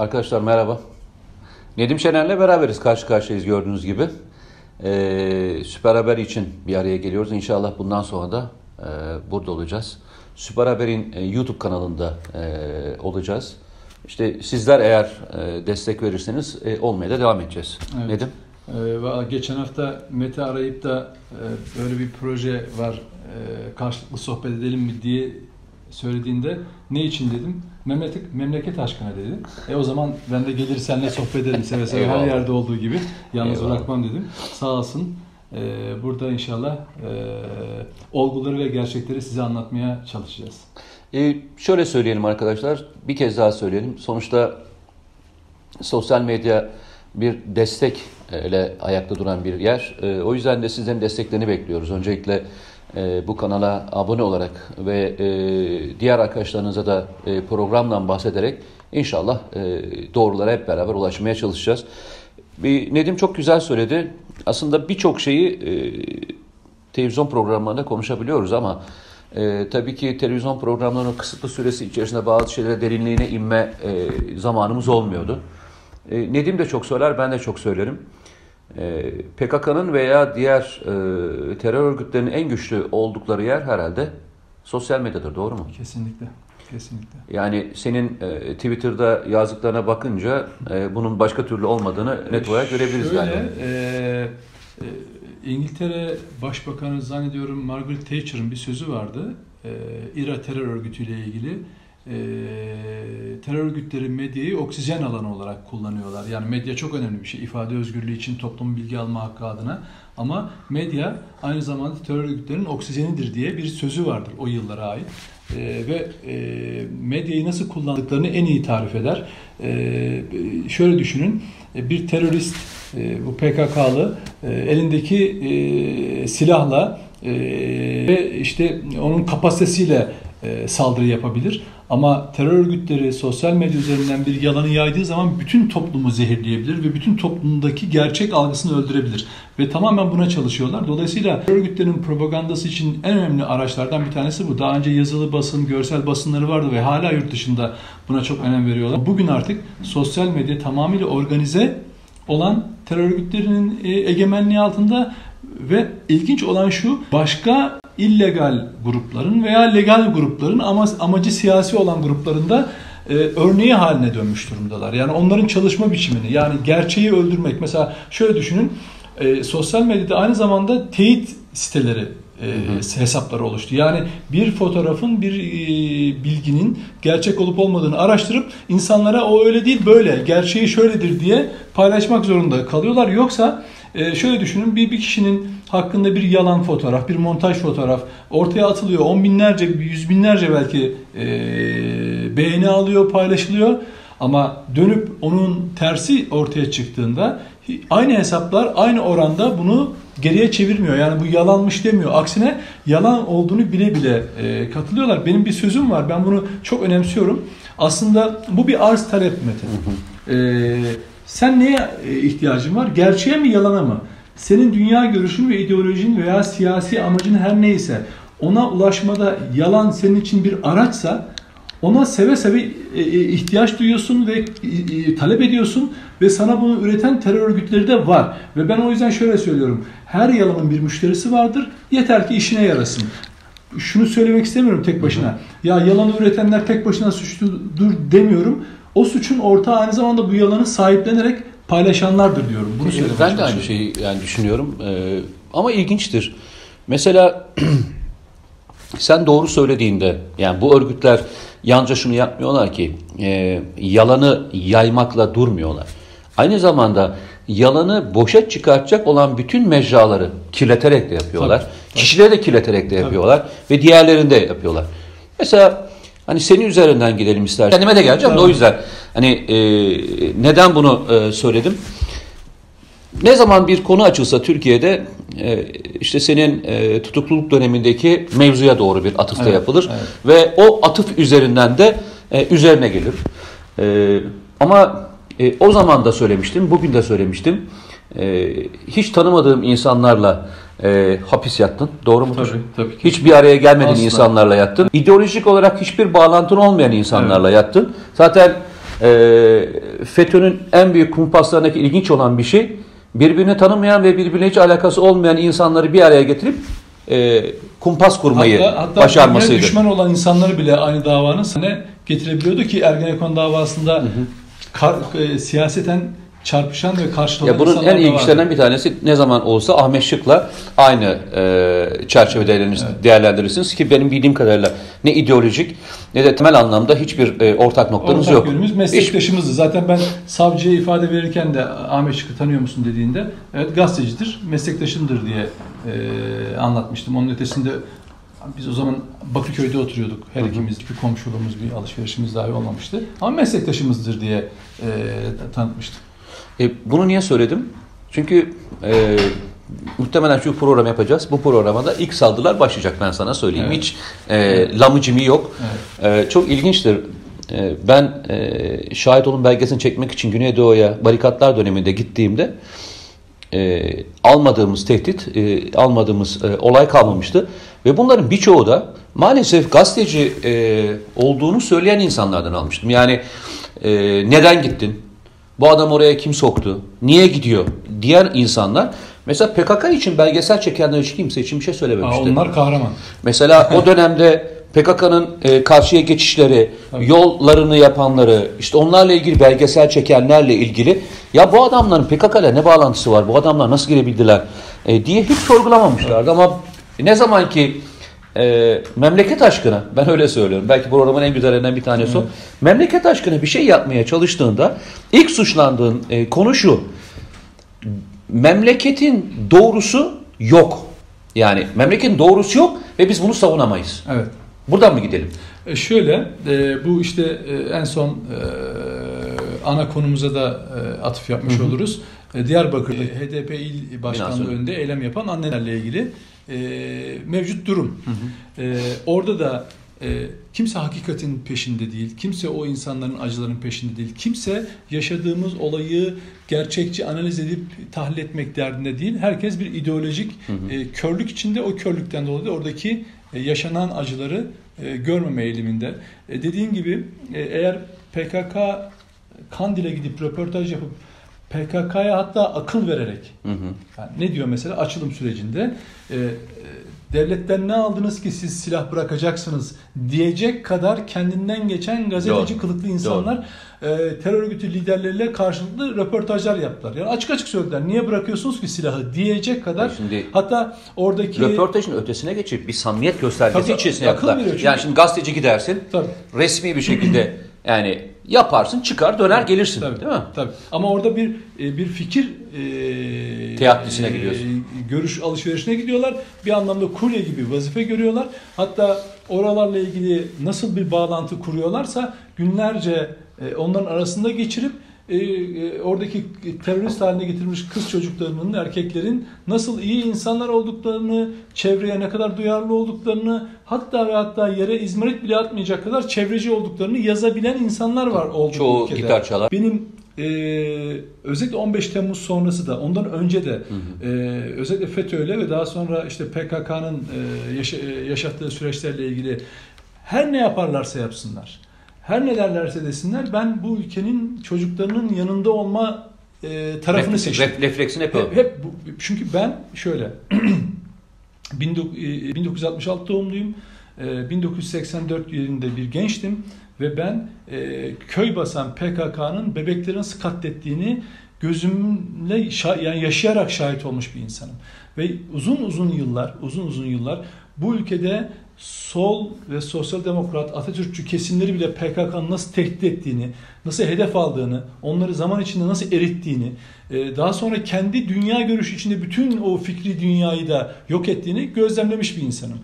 Arkadaşlar merhaba. Nedim Şener'le beraberiz. Karşı karşıyayız gördüğünüz gibi. Ee, Süper Haber için bir araya geliyoruz. İnşallah bundan sonra da e, burada olacağız. Süper Haber'in e, YouTube kanalında e, olacağız. İşte sizler eğer e, destek verirseniz e, olmaya da devam edeceğiz. Evet. Nedim? Ee, geçen hafta Mete arayıp da e, böyle bir proje var e, karşılıklı sohbet edelim mi diye söylediğinde ne için dedim. Memleket, memleket aşkına dedi. E o zaman ben de gelir seninle sohbet ederim seve seve her yerde olduğu gibi. Yalnız Eyvallah. bırakmam dedim. Sağ olsun. Ee, burada inşallah e, olguları ve gerçekleri size anlatmaya çalışacağız. E, şöyle söyleyelim arkadaşlar, bir kez daha söyleyelim. Sonuçta sosyal medya bir destek ile ayakta duran bir yer. E, o yüzden de sizlerin desteklerini bekliyoruz. Öncelikle e, bu kanala abone olarak ve e, diğer arkadaşlarınıza da e, programdan bahsederek inşallah e, doğrulara hep beraber ulaşmaya çalışacağız. Bir, Nedim çok güzel söyledi. Aslında birçok şeyi e, televizyon programlarında konuşabiliyoruz ama e, tabii ki televizyon programlarının kısıtlı süresi içerisinde bazı şeylere derinliğine inme e, zamanımız olmuyordu. E, Nedim de çok söyler, ben de çok söylerim. E, PKK'nın veya diğer e, terör örgütlerinin en güçlü oldukları yer herhalde sosyal medyadır, doğru mu? Kesinlikle. Kesinlikle. Yani senin e, Twitter'da yazdıklarına bakınca e, bunun başka türlü olmadığını net olarak görebiliriz Şöyle, galiba. e, e, İngiltere Başbakanı zannediyorum Margaret Thatcher'ın bir sözü vardı. E, İRA terör örgütüyle ilgili. E, terör örgütleri medyayı oksijen alanı olarak kullanıyorlar. Yani medya çok önemli bir şey. İfade özgürlüğü için toplum bilgi alma hakkı adına. Ama medya aynı zamanda terör örgütlerinin oksijenidir diye bir sözü vardır o yıllara ait. E, ve e, medyayı nasıl kullandıklarını en iyi tarif eder. E, şöyle düşünün, e, bir terörist, e, bu PKK'lı e, elindeki silahla ve işte onun kapasitesiyle e, saldırı yapabilir. Ama terör örgütleri sosyal medya üzerinden bir yalanı yaydığı zaman bütün toplumu zehirleyebilir ve bütün toplumdaki gerçek algısını öldürebilir. Ve tamamen buna çalışıyorlar. Dolayısıyla terör örgütlerinin propagandası için en önemli araçlardan bir tanesi bu. Daha önce yazılı basın, görsel basınları vardı ve hala yurt dışında buna çok önem veriyorlar. Bugün artık sosyal medya tamamıyla organize olan terör örgütlerinin e, egemenliği altında ve ilginç olan şu başka illegal grupların veya legal grupların ama amacı siyasi olan gruplarında e, örneği haline dönmüş durumdalar. Yani onların çalışma biçimini yani gerçeği öldürmek. Mesela şöyle düşünün e, sosyal medyada aynı zamanda teyit siteleri e, hesapları oluştu. Yani bir fotoğrafın, bir e, bilginin gerçek olup olmadığını araştırıp insanlara o öyle değil böyle, gerçeği şöyledir diye paylaşmak zorunda kalıyorlar. Yoksa e, şöyle düşünün bir, bir kişinin hakkında bir yalan fotoğraf, bir montaj fotoğraf ortaya atılıyor. On binlerce, yüz binlerce belki e, beğeni alıyor, paylaşılıyor. Ama dönüp onun tersi ortaya çıktığında aynı hesaplar aynı oranda bunu geriye çevirmiyor. Yani bu yalanmış demiyor. Aksine yalan olduğunu bile bile e, katılıyorlar. Benim bir sözüm var. Ben bunu çok önemsiyorum. Aslında bu bir arz talep metodu. E, sen neye e, ihtiyacın var? Gerçeğe mi yalana mı? Senin dünya görüşün ve ideolojin veya siyasi amacın her neyse ona ulaşmada yalan senin için bir araçsa ona seve seve e, e, ihtiyaç duyuyorsun ve talep ediyorsun ve sana bunu üreten terör örgütleri de var. Ve ben o yüzden şöyle söylüyorum. Her yalanın bir müşterisi vardır. Yeter ki işine yarasın. Şunu söylemek istemiyorum tek başına. Ya yalanı üretenler tek başına suçludur demiyorum. O suçun ortağı aynı zamanda bu yalanı sahiplenerek paylaşanlardır diyorum. Bunu söylemeye Ben de aynı şeyi yani düşünüyorum. Ee, ama ilginçtir. Mesela sen doğru söylediğinde yani bu örgütler yalnızca şunu yapmıyorlar ki e, yalanı yaymakla durmuyorlar. Aynı zamanda yalanı boşa çıkartacak olan bütün mecraları kirleterek de yapıyorlar. Tabii, tabii. Kişileri de kirleterek de yapıyorlar ve diğerlerini de yapıyorlar. Mesela hani senin üzerinden gidelim istersen. Kendime de geleceğim de o Tamam. yüzden hani e, neden bunu e, söyledim? Ne zaman bir konu açılsa Türkiye'de e, işte senin e, tutukluluk dönemindeki mevzuya doğru bir atıfta Evet, yapılır evet. ve o atıf üzerinden de e, üzerine gelir. E, ama e, o zaman da söylemiştim, bugün de söylemiştim. E, hiç tanımadığım insanlarla e, hapis yattın. Doğru mudur? Tabii, tabii ki. Hiç bir araya gelmediğin Asla. insanlarla yattın. İdeolojik olarak hiçbir bağlantın olmayan insanlarla yattın. Zaten e, FETÖ'nün en büyük kumpaslarındaki ilginç olan bir şey birbirini tanımayan ve birbirine hiç alakası olmayan insanları bir araya getirip e, kumpas kurmayı hatta, hatta başarmasıydı. birbirine düşman olan insanları bile aynı davanın sene getirebiliyordu ki Ergenekon davasında kar- e, siyaseten çarpışan ve karşılanan Ya bunun en ilginçlerinden bir tanesi ne zaman olsa Ahmet Şık'la aynı e, çerçevede değerlendir- değerlendirirsiniz ki benim bildiğim kadarıyla ne ideolojik ne de temel anlamda hiçbir e, ortak noktanız Ortak yok. yönümüz Hiç- meslektaşımızdı. Zaten ben savcıya ifade verirken de Ahmet Şık'ı tanıyor musun dediğinde evet gazetecidir, meslektaşımdır diye e, anlatmıştım. Onun ötesinde biz o zaman Bakırköy'de oturuyorduk. Her ikimiz bir komşuluğumuz, bir alışverişimiz dahi olmamıştı. Ama meslektaşımızdır diye e, tanıtmıştım. E, bunu niye söyledim? Çünkü e, muhtemelen şu program yapacağız. Bu programa da ilk saldırılar başlayacak ben sana söyleyeyim. Evet. Hiç e, lamıcımı yok. Evet. E, çok ilginçtir. E, ben e, şahit olun belgesini çekmek için Güneydoğu'ya barikatlar döneminde gittiğimde e, almadığımız tehdit, e, almadığımız e, olay kalmamıştı. Ve bunların birçoğu da maalesef gazeteci e, olduğunu söyleyen insanlardan almıştım. Yani e, neden gittin? Bu adam oraya kim soktu? Niye gidiyor? Diğer insanlar mesela PKK için belgesel çekenler hiç kimse için bir şey Aa, söylememişti. onlar kahraman. Mesela o dönemde PKK'nın e, karşıya geçişleri, Tabii. yollarını yapanları, işte onlarla ilgili belgesel çekenlerle ilgili ya bu adamların PKK ile ne bağlantısı var? Bu adamlar nasıl girebildiler? E, diye hiç sorgulamamışlardı ama ne zaman ki e, memleket aşkına ben öyle söylüyorum. Belki programın en güzellerinden bir tanesi o. Memleket aşkına bir şey yapmaya çalıştığında ilk suçlandığın e, konu şu. Memleketin doğrusu yok. Yani memleketin doğrusu yok ve biz bunu savunamayız. Evet. Buradan mı gidelim? E şöyle, e, bu işte e, en son e, ana konumuza da e, atıf yapmış oluruz. E, Diyarbakır'da HDP il başkanlığı önünde eylem yapan annelerle ilgili e, mevcut durum. E, orada da e, kimse hakikatin peşinde değil, kimse o insanların acıların peşinde değil, kimse yaşadığımız olayı gerçekçi analiz edip tahlil etmek derdinde değil. Herkes bir ideolojik e, körlük içinde o körlükten dolayı da oradaki e, yaşanan acıları e, görmeme eğiliminde. E, dediğin gibi e, eğer PKK Kandil'e gidip röportaj yapıp PKK'ya hatta akıl vererek Hı hı. yani ne diyor mesela açılım sürecinde e, e, devletten ne aldınız ki siz silah bırakacaksınız diyecek kadar kendinden geçen gazeteci Doğru. kılıklı insanlar e, terör örgütü liderleriyle karşılıklı röportajlar yaptılar. Yani açık açık söylediler. Niye bırakıyorsunuz ki silahı diyecek kadar Şimdi hatta oradaki röportajın ötesine geçip bir samimiyet göstergesi Tabii, içerisine akıl yaptılar. Yani şimdi gazeteci gidersin, Tabii. resmi bir şekilde yani yaparsın, çıkar, döner gelirsin, Tabii, değil mi? Tabii. Ama orada bir e, bir fikir e, Teatisine e, gidiyorsun. görüş alışverişine gidiyorlar. Bir anlamda kurye gibi vazife görüyorlar. Hatta oralarla ilgili nasıl bir bağlantı kuruyorlarsa günlerce e, onların arasında geçirip e, e, oradaki terörist haline getirilmiş kız çocuklarının, erkeklerin nasıl iyi insanlar olduklarını, çevreye ne kadar duyarlı olduklarını, hatta ve hatta yere izmarit bile atmayacak kadar çevreci olduklarını yazabilen insanlar var oldu Çoğu ülkede. gitar çalar. Benim e, özellikle 15 Temmuz sonrası da ondan önce de e, özellikle FETÖ'yle ve daha sonra işte PKK'nın e, yaşa- yaşattığı süreçlerle ilgili her ne yaparlarsa yapsınlar, her ne derlerse desinler ben bu ülkenin çocuklarının yanında olma e, tarafını Ref- seçtim. ref- refleksin hep. Hep, hep bu, çünkü ben şöyle 19- e, 1966 doğumluyum. E, 1984 yılında bir gençtim ve ben e, köy basan PKK'nın bebeklerin nasıl katlettiğini gözümle yani yaşayarak şahit olmuş bir insanım. Ve uzun uzun yıllar, uzun uzun yıllar bu ülkede sol ve sosyal demokrat Atatürkçü kesimleri bile PKK'nın nasıl tehdit ettiğini, nasıl hedef aldığını, onları zaman içinde nasıl erittiğini, e, daha sonra kendi dünya görüşü içinde bütün o fikri dünyayı da yok ettiğini gözlemlemiş bir insanım.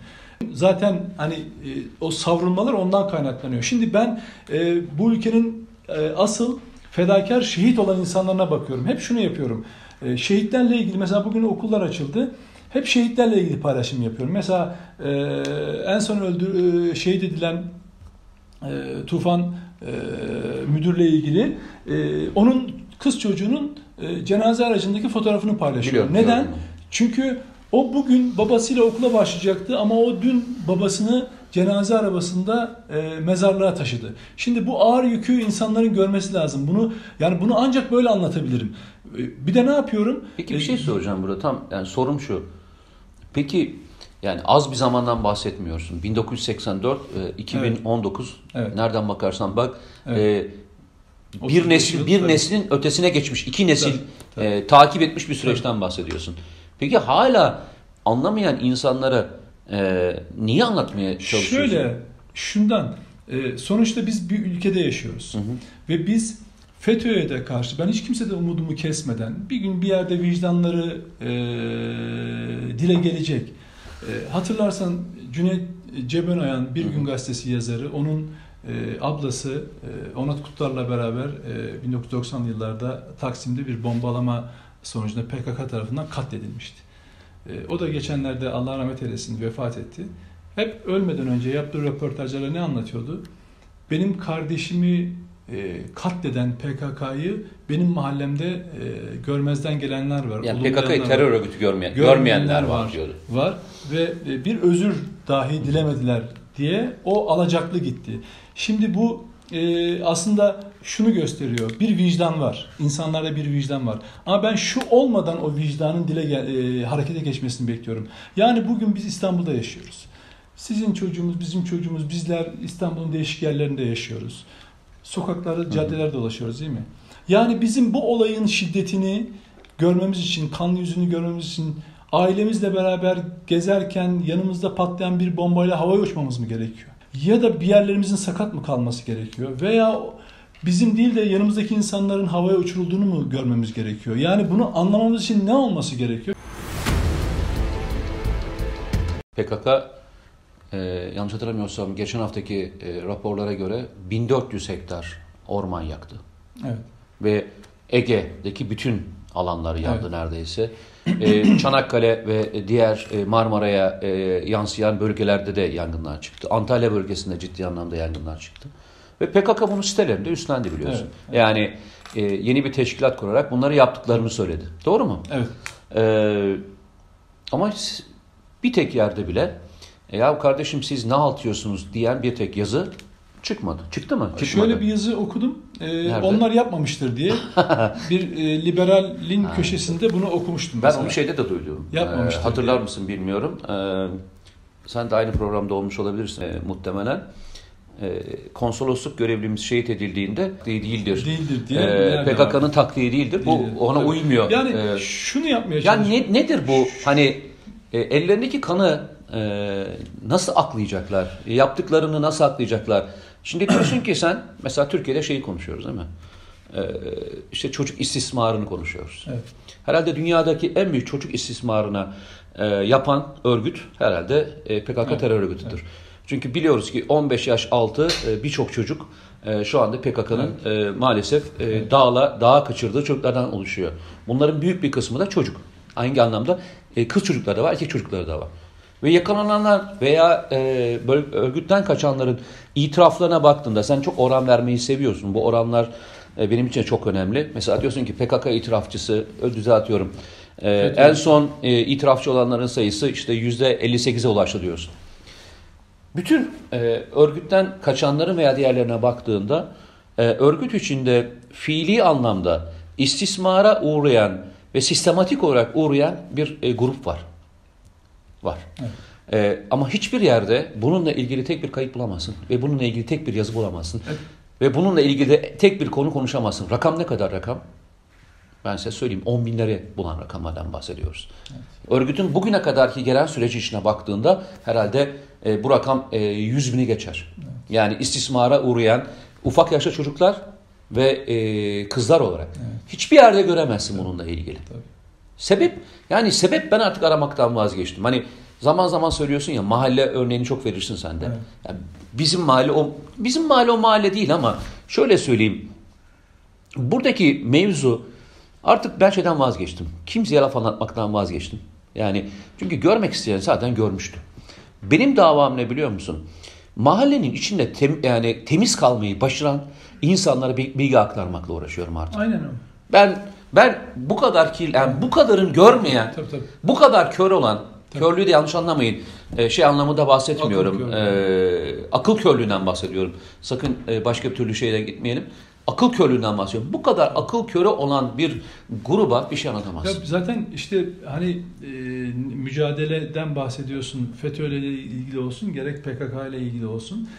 Zaten hani e, o savrulmalar ondan kaynaklanıyor. Şimdi ben e, bu ülkenin asıl fedakar şehit olan insanlarına bakıyorum. Hep şunu yapıyorum. Şehitlerle ilgili mesela bugün okullar açıldı. Hep şehitlerle ilgili paylaşım yapıyorum. Mesela e, en son öldür e, şehit edilen e, Tufan e, müdürle ilgili e, onun kız çocuğunun e, cenaze aracındaki fotoğrafını paylaşıyorum. Biliyorum, Neden? biliyorum. Çünkü o bugün babasıyla okula başlayacaktı ama o dün babasını cenaze arabasında e, mezarlığa taşıdı. Şimdi bu ağır yükü insanların görmesi lazım. Bunu yani bunu ancak böyle anlatabilirim. E, bir de ne yapıyorum? Peki bir E, şey soracağım burada. Tam yani sorum şu. Peki yani az bir zamandan bahsetmiyorsun. 1984, e, 2019 Evet. nereden bakarsan bak Evet. e, 35 bir nesil yıl, bir tabii. neslin ötesine geçmiş, iki nesil Tabii, tabii. e, takip etmiş bir süreçten bahsediyorsun. Peki hala anlamayan insanlara e, niye anlatmaya çalışıyorsun? Şöyle, şundan. e, sonuçta biz bir ülkede yaşıyoruz. Ve biz FETÖ'ye de karşı, ben hiç kimsede umudumu kesmeden, bir gün bir yerde vicdanları e, dile gelecek. E, hatırlarsan Cüneyt Cebenayan Bir Gün Gazetesi yazarı, onun e, ablası e, Onat Kutlar'la beraber e, 1990'lı yıllarda Taksim'de bir bombalama sonucunda PKK tarafından katledilmişti. E, o da geçenlerde Allah rahmet eylesin vefat etti. Hep ölmeden önce yaptığı röportajlarda ne anlatıyordu? Benim kardeşimi e, katleden PKK'yı benim mahallemde e, görmezden gelenler var. Yani PKK'yı terör örgütü görmeyen, Görmeyenler görmeyenler var, var. diyordu. var ve e, bir özür dahi dilemediler diye o alacaklı gitti. Şimdi bu e, aslında şunu gösteriyor. Bir vicdan var. İnsanlarda bir vicdan var. Ama ben şu olmadan o vicdanın dile e, harekete geçmesini bekliyorum. Yani bugün biz İstanbul'da yaşıyoruz. Sizin çocuğumuz, bizim çocuğumuz, bizler İstanbul'un değişik yerlerinde yaşıyoruz. Sokaklarda, caddelerde dolaşıyoruz değil mi? Yani bizim bu olayın şiddetini görmemiz için, kanlı yüzünü görmemiz için ailemizle beraber gezerken yanımızda patlayan bir bombayla havaya uçmamız mı gerekiyor? Ya da bir yerlerimizin sakat mı kalması gerekiyor? Veya bizim değil de yanımızdaki insanların havaya uçurulduğunu mu görmemiz gerekiyor? Yani bunu anlamamız için ne olması gerekiyor? PKK e, yanlış hatırlamıyorsam geçen haftaki e, raporlara göre 1400 hektar orman yaktı. Evet. Ve Ege'deki bütün alanları yandı Evet. neredeyse. E, Çanakkale ve diğer e, Marmara'ya e, yansıyan bölgelerde de yangınlar çıktı. Antalya bölgesinde ciddi anlamda yangınlar çıktı. Ve PKK bunu sitelerinde üstlendi biliyorsun. Evet, evet. Yani e, yeni bir teşkilat kurarak bunları yaptıklarını söyledi. Doğru mu? Evet. Ee, ama bir tek yerde bile e, ya kardeşim siz ne altıyorsunuz diyen bir tek yazı çıkmadı. Çıktı mı? Çıkmadı. Şöyle bir yazı okudum. Nerede? onlar yapmamıştır diye. bir e, liberalin köşesinde bunu okumuştum. ben mesela. onu şeyde de duydum. Yapmamıştır Ee, hatırlar diye. mısın bilmiyorum. Ee, sen de aynı programda olmuş olabilirsin e, muhtemelen. Ee, konsolosluk görevlimiz şehit edildiğinde değildir. Değildir diye. Ee, PKK'nın taktiği değildir. Bu Değildir. ona Tabii. uymuyor. Yani Ee, şunu yapmaya Yani çalışıyorum. ne, nedir bu? Hani e, ellerindeki kanı e, nasıl aklayacaklar? Yaptıklarını nasıl aklayacaklar? Şimdi diyorsun ki sen mesela Türkiye'de şeyi konuşuyoruz değil mi? E, işte çocuk istismarını konuşuyoruz. Evet. Herhalde dünyadaki en büyük çocuk istismarına e, yapan örgüt herhalde e, PKK Evet, terör örgütüdür. Çünkü biliyoruz ki 15 yaş altı e, birçok çocuk e, şu anda PKK'nın e, maalesef e, dağla dağa kaçırdığı çocuklardan oluşuyor. Bunların büyük bir kısmı da çocuk. Hangi anlamda? E, kız çocukları da var, erkek çocukları da var. Ve yakalananlar veya e, böyle örgütten kaçanların itiraflarına baktığında sen çok oran vermeyi seviyorsun. Bu oranlar e, benim için çok önemli. Mesela diyorsun ki PKK itirafçısı, düzeltiyorum. E, en son e, itirafçı olanların sayısı işte %58'e ulaştı diyorsun. Bütün e, örgütten kaçanların veya diğerlerine baktığında e, örgüt içinde fiili anlamda istismara uğrayan ve sistematik olarak uğrayan bir e, grup var. Var. Evet. E, ama hiçbir yerde bununla ilgili tek bir kayıt bulamazsın ve bununla ilgili tek bir yazı bulamazsın. Evet. Ve bununla ilgili de tek bir konu konuşamazsın. Rakam ne kadar rakam? Ben size söyleyeyim 10 binleri bulan rakamlardan bahsediyoruz. Örgütün bugüne kadarki gelen süreci içine baktığında herhalde e, bu rakam e, 100 bini geçer. Yani istismara uğrayan ufak yaşta çocuklar ve e, kızlar olarak. Hiçbir yerde göremezsin bununla ilgili. Tabii. Sebep yani sebep ben artık aramaktan vazgeçtim. Hani zaman zaman söylüyorsun ya mahalle örneğini çok verirsin sen de. Evet. Yani bizim mahalle o bizim mahalle o mahalle değil ama şöyle söyleyeyim. Buradaki mevzu artık ben şeyden vazgeçtim. Kimseye laf anlatmaktan vazgeçtim. Yani çünkü görmek isteyen zaten görmüştü. Benim davam ne biliyor musun? Mahallenin içinde tem- yani temiz kalmayı başaran insanlara bi- bilgi aktarmakla uğraşıyorum artık. Aynen o. Ben ben bu kadar kil, yani bu kadarın görmeyen, Tabii tabii. bu kadar kör olan Tabii. Körlüğü de yanlış anlamayın. Ee, şey anlamında bahsetmiyorum. Akıl Akıl, körlüğü. akıl körlüğünden bahsediyorum. Sakın e, başka bir türlü şeyle gitmeyelim. Akıl körlüğünden bahsediyorum. Bu kadar akıl körü olan bir gruba bir şey anlatamaz. Ya zaten işte hani e, mücadeleden bahsediyorsun, FETÖ ile ilgili olsun, gerek PKK ile ilgili olsun.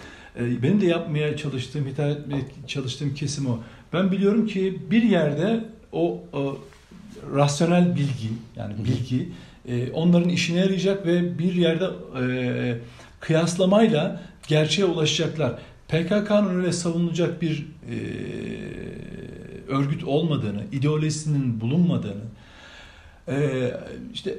E, benim de yapmaya çalıştığım, hitap etmeye çalıştığım kesim o. Ben biliyorum ki bir yerde o, o rasyonel bilgi, yani bilgi e, onların işine yarayacak ve bir yerde e, kıyaslamayla gerçeğe ulaşacaklar. PKK'nın öyle savunulacak bir e, örgüt olmadığını, ideolojisinin bulunmadığını, e, işte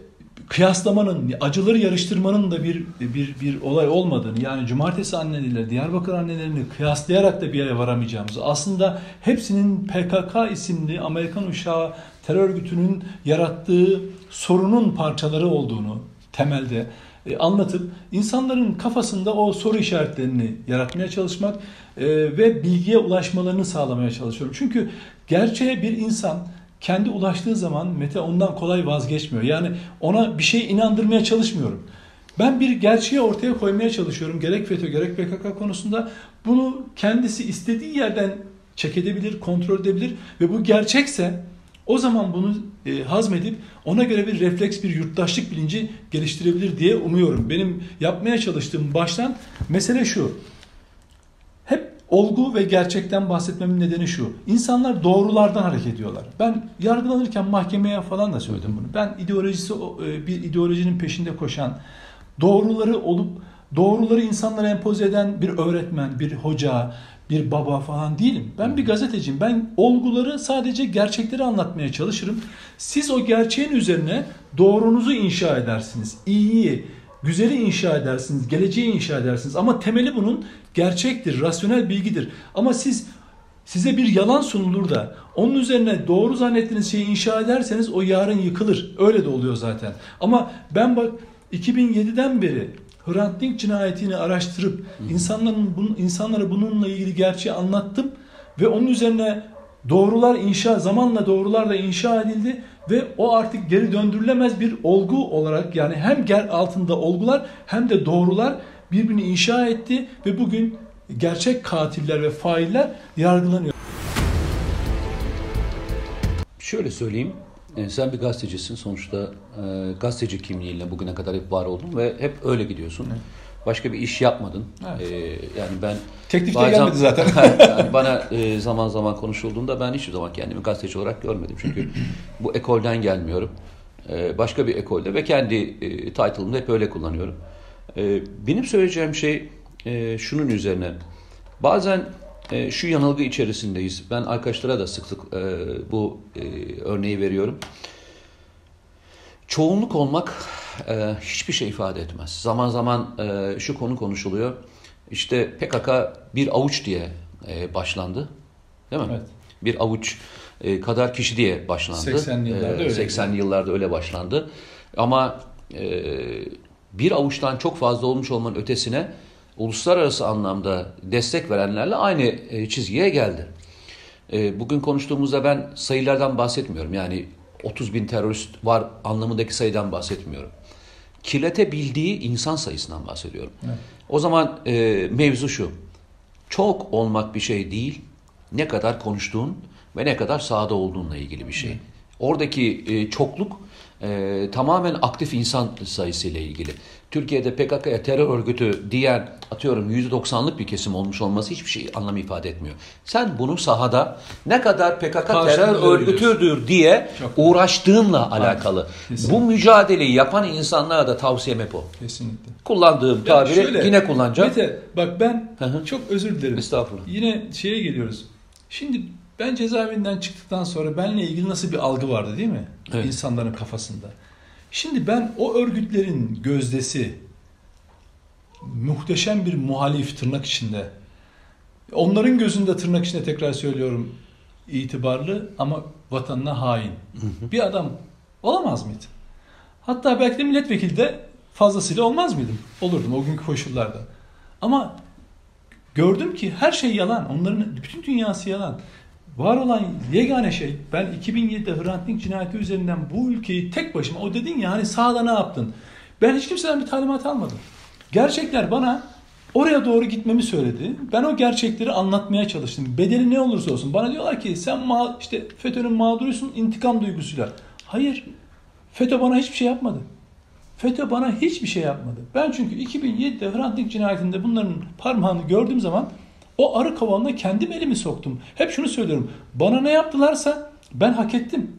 kıyaslamanın, acıları yarıştırmanın da bir bir bir olay olmadığını, yani cumartesi anneleriyle Diyarbakır annelerini kıyaslayarak da bir yere varamayacağımızı, aslında hepsinin PKK isimli Amerikan uşağı terör örgütünün yarattığı sorunun parçaları olduğunu temelde e, anlatıp insanların kafasında o soru işaretlerini yaratmaya çalışmak e, ve bilgiye ulaşmalarını sağlamaya çalışıyorum. Çünkü gerçeğe bir insan kendi ulaştığı zaman Mete ondan kolay vazgeçmiyor. Yani ona bir şey inandırmaya çalışmıyorum. Ben bir gerçeği ortaya koymaya çalışıyorum. Gerek FETÖ gerek PKK konusunda bunu kendisi istediği yerden çek edebilir, kontrol edebilir ve bu gerçekse o zaman bunu e, hazmedip ona göre bir refleks, bir yurttaşlık bilinci geliştirebilir diye umuyorum. Benim yapmaya çalıştığım baştan mesele şu. Olgu ve gerçekten bahsetmemin nedeni şu. İnsanlar doğrulardan hareket ediyorlar. Ben yargılanırken mahkemeye falan da söyledim bunu. Ben ideolojisi e, bir ideolojinin peşinde koşan, doğruları olup doğruları insanlara empoze eden bir öğretmen, bir hoca, bir baba falan değilim. Ben bir gazeteciyim. Ben olguları sadece gerçekleri anlatmaya çalışırım. Siz o gerçeğin üzerine doğrunuzu inşa edersiniz. İyiyi, güzeli inşa edersiniz, geleceği inşa edersiniz. Ama temeli bunun gerçektir, rasyonel bilgidir. Ama siz size bir yalan sunulur da onun üzerine doğru zannettiğiniz şeyi inşa ederseniz o yarın yıkılır. Öyle de oluyor zaten. Ama ben bak 2007'den beri Hrant Dink cinayetini araştırıp insanların bunun, insanlara bununla ilgili gerçeği anlattım ve onun üzerine doğrular inşa zamanla doğrularla inşa edildi ve o artık geri döndürülemez bir olgu olarak yani hem ger altında olgular hem de doğrular birbirini inşa etti ve bugün gerçek katiller ve failler yargılanıyor. Şöyle söyleyeyim. e, Sen bir gazetecisin. Sonuçta e, gazeteci kimliğiyle bugüne kadar hep var oldun ve hep öyle gidiyorsun. Başka bir iş yapmadın. Evet. E, yani ben Teklif de gelmedi zaten. yani bana e, zaman zaman konuşulduğunda ben hiçbir zaman kendimi gazeteci olarak görmedim. Çünkü bu ekolden gelmiyorum. E, başka bir ekolde ve kendi e, title'ımı hep öyle kullanıyorum. E, benim söyleyeceğim şey e, şunun üzerine. Bazen e, şu yanılgı içerisindeyiz. Ben arkadaşlara da sık sık e, bu e, örneği veriyorum. Çoğunluk olmak e, hiçbir şey ifade etmez. Zaman zaman e, şu konu konuşuluyor. İşte PKK bir avuç diye e, başlandı. Değil mi? Evet. Bir avuç e, kadar kişi diye başlandı. 80'li yıllarda E, öyle. 80'li yıllarda öyle başlandı. Ama e, bir avuçtan çok fazla olmuş olmanın ötesine uluslararası anlamda destek verenlerle aynı e, çizgiye geldi. E, bugün konuştuğumuzda ben sayılardan bahsetmiyorum. Yani 30 bin terörist var anlamındaki sayıdan bahsetmiyorum. Kirletebildiği insan sayısından bahsediyorum. Evet. O zaman e, mevzu şu. Çok olmak bir şey değil. Ne kadar konuştuğun ve ne kadar sahada olduğunla ilgili bir şey. Oradaki e, çokluk e, tamamen aktif insan sayısıyla ilgili. Türkiye'de PKK'ya terör örgütü diyen atıyorum %90'lık bir kesim olmuş olması hiçbir şey anlam ifade etmiyor. Sen bunu sahada ne kadar PKK terör Karşılığında örgütüdür diye Çok. uğraştığınla alakalı. kesinlikle. Bu mücadeleyi yapan insanlara da tavsiyem hep o. Kesinlikle. Kullandığım tabiri şöyle, yine kullanacağım. Mete bak ben Hı hı. çok özür dilerim. Estağfurullah. Yine şeye geliyoruz. Şimdi ben cezaevinden çıktıktan sonra benle ilgili nasıl bir algı vardı değil mi? Evet. İnsanların kafasında. Şimdi ben o örgütlerin gözdesi muhteşem bir muhalif tırnak içinde. Onların gözünde tırnak içinde tekrar söylüyorum itibarlı ama vatanına hain. Bir adam olamaz mıydı? Hatta belki de milletvekili de fazlasıyla olmaz mıydım? Olurdum o günkü koşullarda. Ama gördüm ki her şey yalan. Onların bütün dünyası yalan. Var olan yegane şey ben 2007'de Hrant Dink cinayeti üzerinden bu ülkeyi tek başıma o dedin ya hani sağda ne yaptın? Ben hiç kimseden bir talimat almadım. Gerçekler bana oraya doğru gitmemi söyledi. Ben o gerçekleri anlatmaya çalıştım. Bedeli ne olursa olsun. Bana diyorlar ki sen ma işte FETÖ'nün mağdurusun intikam duygusuyla. Hayır. FETÖ bana hiçbir şey yapmadı. FETÖ bana hiçbir şey yapmadı. Ben çünkü 2007'de Hrant Dink cinayetinde bunların parmağını gördüğüm zaman o arı kovanına kendim elimi soktum. Hep şunu söylüyorum. Bana ne yaptılarsa ben hak ettim.